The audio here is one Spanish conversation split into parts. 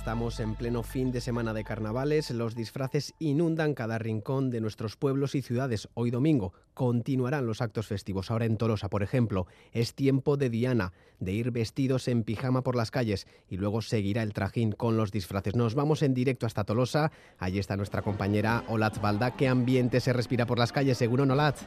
Estamos en pleno fin de semana de carnavales, los disfraces inundan cada rincón de nuestros pueblos y ciudades. Hoy domingo continuarán los actos festivos. Ahora en Tolosa, por ejemplo, es tiempo de Diana, de ir vestidos en pijama por las calles y luego seguirá el trajín con los disfraces. Nos vamos en directo hasta Tolosa. Allí está nuestra compañera Olat Balda. ¿Qué ambiente se respira por las calles, según Olat?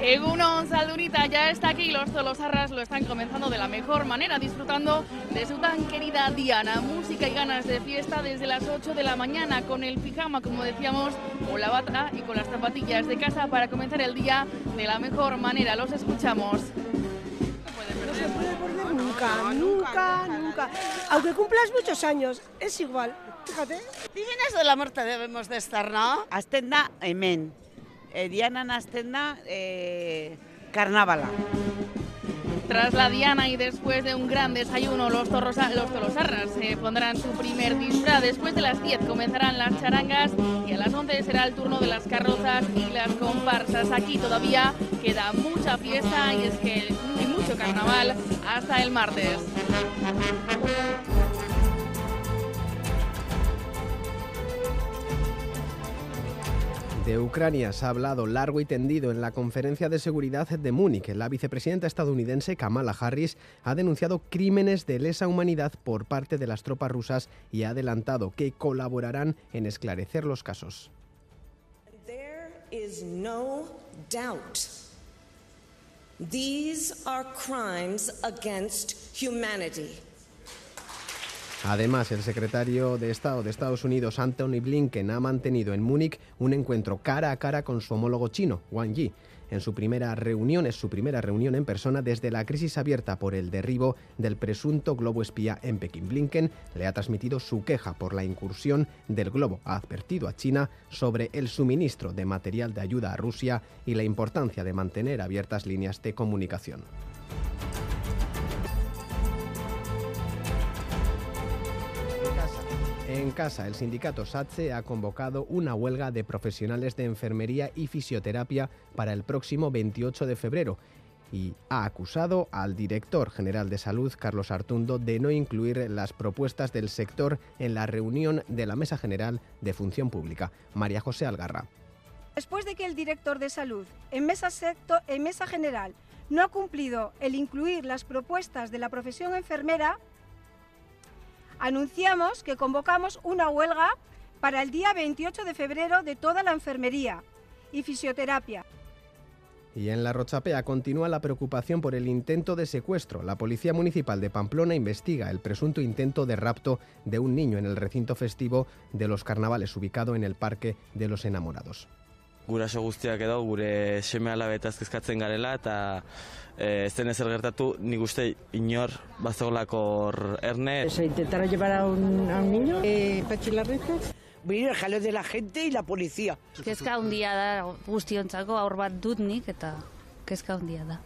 Egunon Saldunita ya está aquí, los tolosarras lo están comenzando de la mejor manera, disfrutando de su tan querida Diana. Música y ganas de fiesta desde las 8 de la mañana, con el pijama, como decíamos, con la bata y con las zapatillas de casa para comenzar el día de la mejor manera. Los escuchamos. No se puede perder nunca, nunca, nunca. Aunque cumplas muchos años, es igual. Fíjate. Divinas de la muerte debemos de estar, ¿no? Azten da hemen. E, dianan azten da e, karnabala. Tras la Diana y después de un gran desayuno, los, torrosa, los tolosarras se pondrán su primer disfraz. Después de las 10 comenzarán las charangas y a las 11 será el turno de las carrozas y las comparsas. Aquí todavía queda mucha fiesta y es que hay mucho carnaval hasta el martes. De Ucrania se ha hablado largo y tendido en la conferencia de seguridad de Múnich. La vicepresidenta estadounidense Kamala Harris ha denunciado crímenes de lesa humanidad por parte de las tropas rusas y ha adelantado que colaborarán en esclarecer los casos. There is no doubt. These are crimes against humanity. Además, el secretario de Estado de Estados Unidos, Anthony Blinken, ha mantenido en Múnich un encuentro cara a cara con su homólogo chino, Wang Yi. En su primera reunión, es su primera reunión en persona desde la crisis abierta por el derribo del presunto globo espía en Pekín. Blinken le ha transmitido su queja por la incursión del globo. Ha advertido a China sobre el suministro de material de ayuda a Rusia y la importancia de mantener abiertas líneas de comunicación. En casa, el sindicato SATSE ha convocado una huelga de profesionales de enfermería y fisioterapia para el próximo 28 de febrero y ha acusado al director general de salud, Carlos Artundo, de no incluir las propuestas del sector en la reunión de la Mesa General de Función Pública. María José Algarra. Después de que el director de salud en mesa, en mesa general no ha cumplido el incluir las propuestas de la profesión enfermera, anunciamos que convocamos una huelga para el día 28 de febrero de toda la enfermería y fisioterapia. Y en la Rochapea continúa la preocupación por el intento de secuestro. La Policía Municipal de Pamplona investiga el presunto intento de rapto de un niño en el recinto festivo de los carnavales ubicado en el Parque de los Enamorados. Guraso guztiak edo gure seme alabetaz kezkatzen garela eta eh, ez den ezer gertatu nik uste inor bazolako hor erne. Se intentaron llevar a un, a un niño, eh, Pachi. Vinieron el jaleo de la gente y la policía. Kezka handia da guztiontzako aur bat dut nik eta kezka handia da.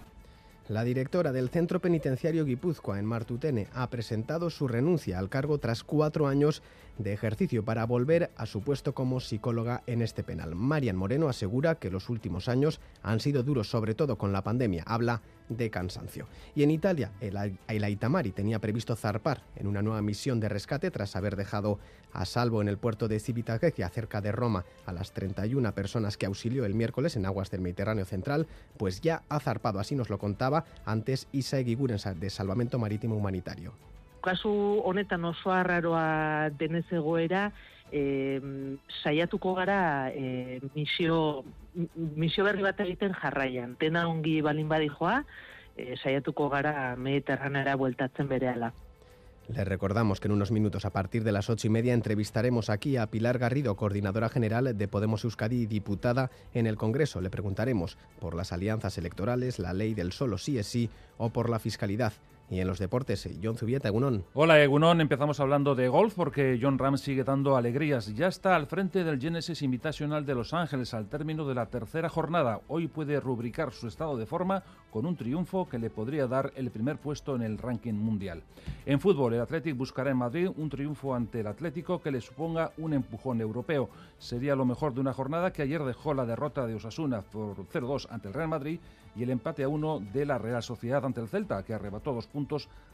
La directora del Centro Penitenciario Guipúzcoa en Martutene ha presentado su renuncia al cargo tras cuatro años de ejercicio para volver a su puesto como psicóloga en este penal. Marian Moreno asegura que los últimos años han sido duros, sobre todo con la pandemia. Habla de cansancio. Y en Italia, el, el Aitamari tenía previsto zarpar en una nueva misión de rescate tras haber dejado a salvo en el puerto de Civitavecchia, cerca de Roma, a las 31 personas que auxilió el miércoles en aguas del Mediterráneo Central, pues ya ha zarpado, así nos lo contaba antes Isa Egiguren de Salvamento Marítimo Humanitario. Honetan oso arraroa denez egoera, e, saiatuko gara e, misio, misio berri bat egiten jarraian. Tena ongi balin badijoa, e, saiatuko gara mediterranera bueltatzen berehala. Les recordamos que en unos minutos, a partir de las ocho y media, entrevistaremos aquí a Pilar Garrido, coordinadora general de Podemos Euskadi y diputada en el Congreso. Le preguntaremos por las alianzas electorales, la ley del solo sí es sí o por la fiscalidad. Y en los deportes, John Zubieta, Egunon. Hola Egunon, empezamos hablando de golf porque John Ram sigue dando alegrías. Ya está al frente del Genesis Invitational de Los Ángeles al término de la tercera jornada. Hoy puede rubricar su estado de forma con un triunfo que le podría dar el primer puesto en el ranking mundial. En fútbol, el Athletic buscará en Madrid un triunfo ante el Atlético que le suponga un empujón europeo. Sería lo mejor de una jornada que ayer dejó la derrota de Osasuna por 0-2 ante el Real Madrid y el empate a uno de la Real Sociedad ante el Celta, que arrebató dos puntos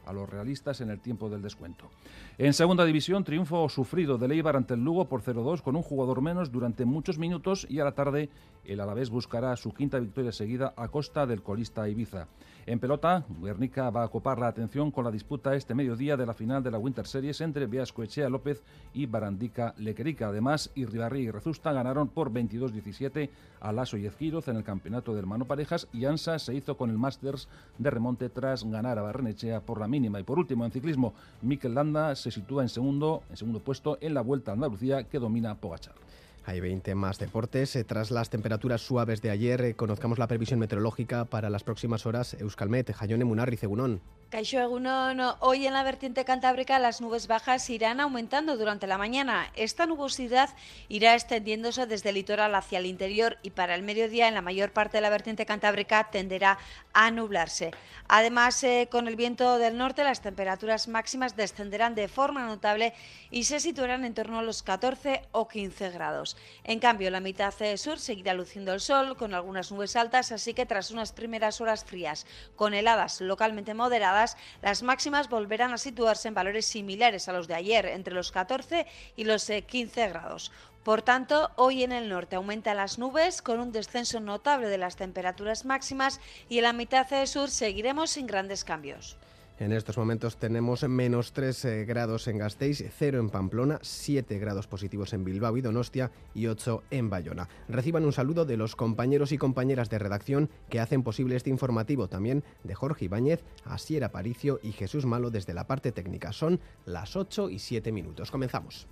a los realistas en el tiempo del descuento. En segunda división, triunfo sufrido de Leibar ante el Lugo por 0-2 con un jugador menos durante muchos minutos y a la tarde el Alavés buscará su quinta victoria seguida a costa del colista Ibiza. En pelota, Guernica va a copar la atención con la disputa este mediodía de la final de la Winter Series entre Beascoechea López y Barandica Lequerica. Además, Irribarri y Rezusta ganaron por 22-17 a Lasso y Ezquiroz en el campeonato de hermano parejas y Ansa se hizo con el Masters de remonte tras ganar a Por la mínima. Y por último, en ciclismo, Mikel Landa se sitúa en segundo, en segundo puesto en la Vuelta a Andalucía que domina Pogachar. Hay 20 más deportes. Eh, tras las temperaturas suaves de ayer, eh, conozcamos la previsión meteorológica para las próximas horas. Euskalmet, Jayone Munarri, Cegunón. Caixo Egunon, hoy en la vertiente cantábrica las nubes bajas irán aumentando durante la mañana. Esta nubosidad irá extendiéndose desde el litoral hacia el interior y para el mediodía en la mayor parte de la vertiente cantábrica tenderá a nublarse. Además, eh, con el viento del norte las temperaturas máximas descenderán de forma notable y se situarán en torno a los 14 o 15 grados. En cambio, la mitad sur seguirá luciendo el sol con algunas nubes altas, así que tras unas primeras horas frías con heladas localmente moderadas, las máximas volverán a situarse en valores similares a los de ayer, entre los 14 y los 15 eh, grados. Por tanto, hoy en el norte aumentan las nubes con un descenso notable de las temperaturas máximas y en la mitad sur seguiremos sin grandes cambios. En estos momentos tenemos menos 3 eh, grados en Gasteiz, 0 en Pamplona, 7 grados positivos en Bilbao y Donostia y 8 en Bayona. Reciban un saludo de los compañeros y compañeras de redacción que hacen posible este informativo, también de Jorge Ibáñez, Asier Aparicio y Jesús Malo desde la parte técnica. Son las 8 y 7 minutos. Comenzamos.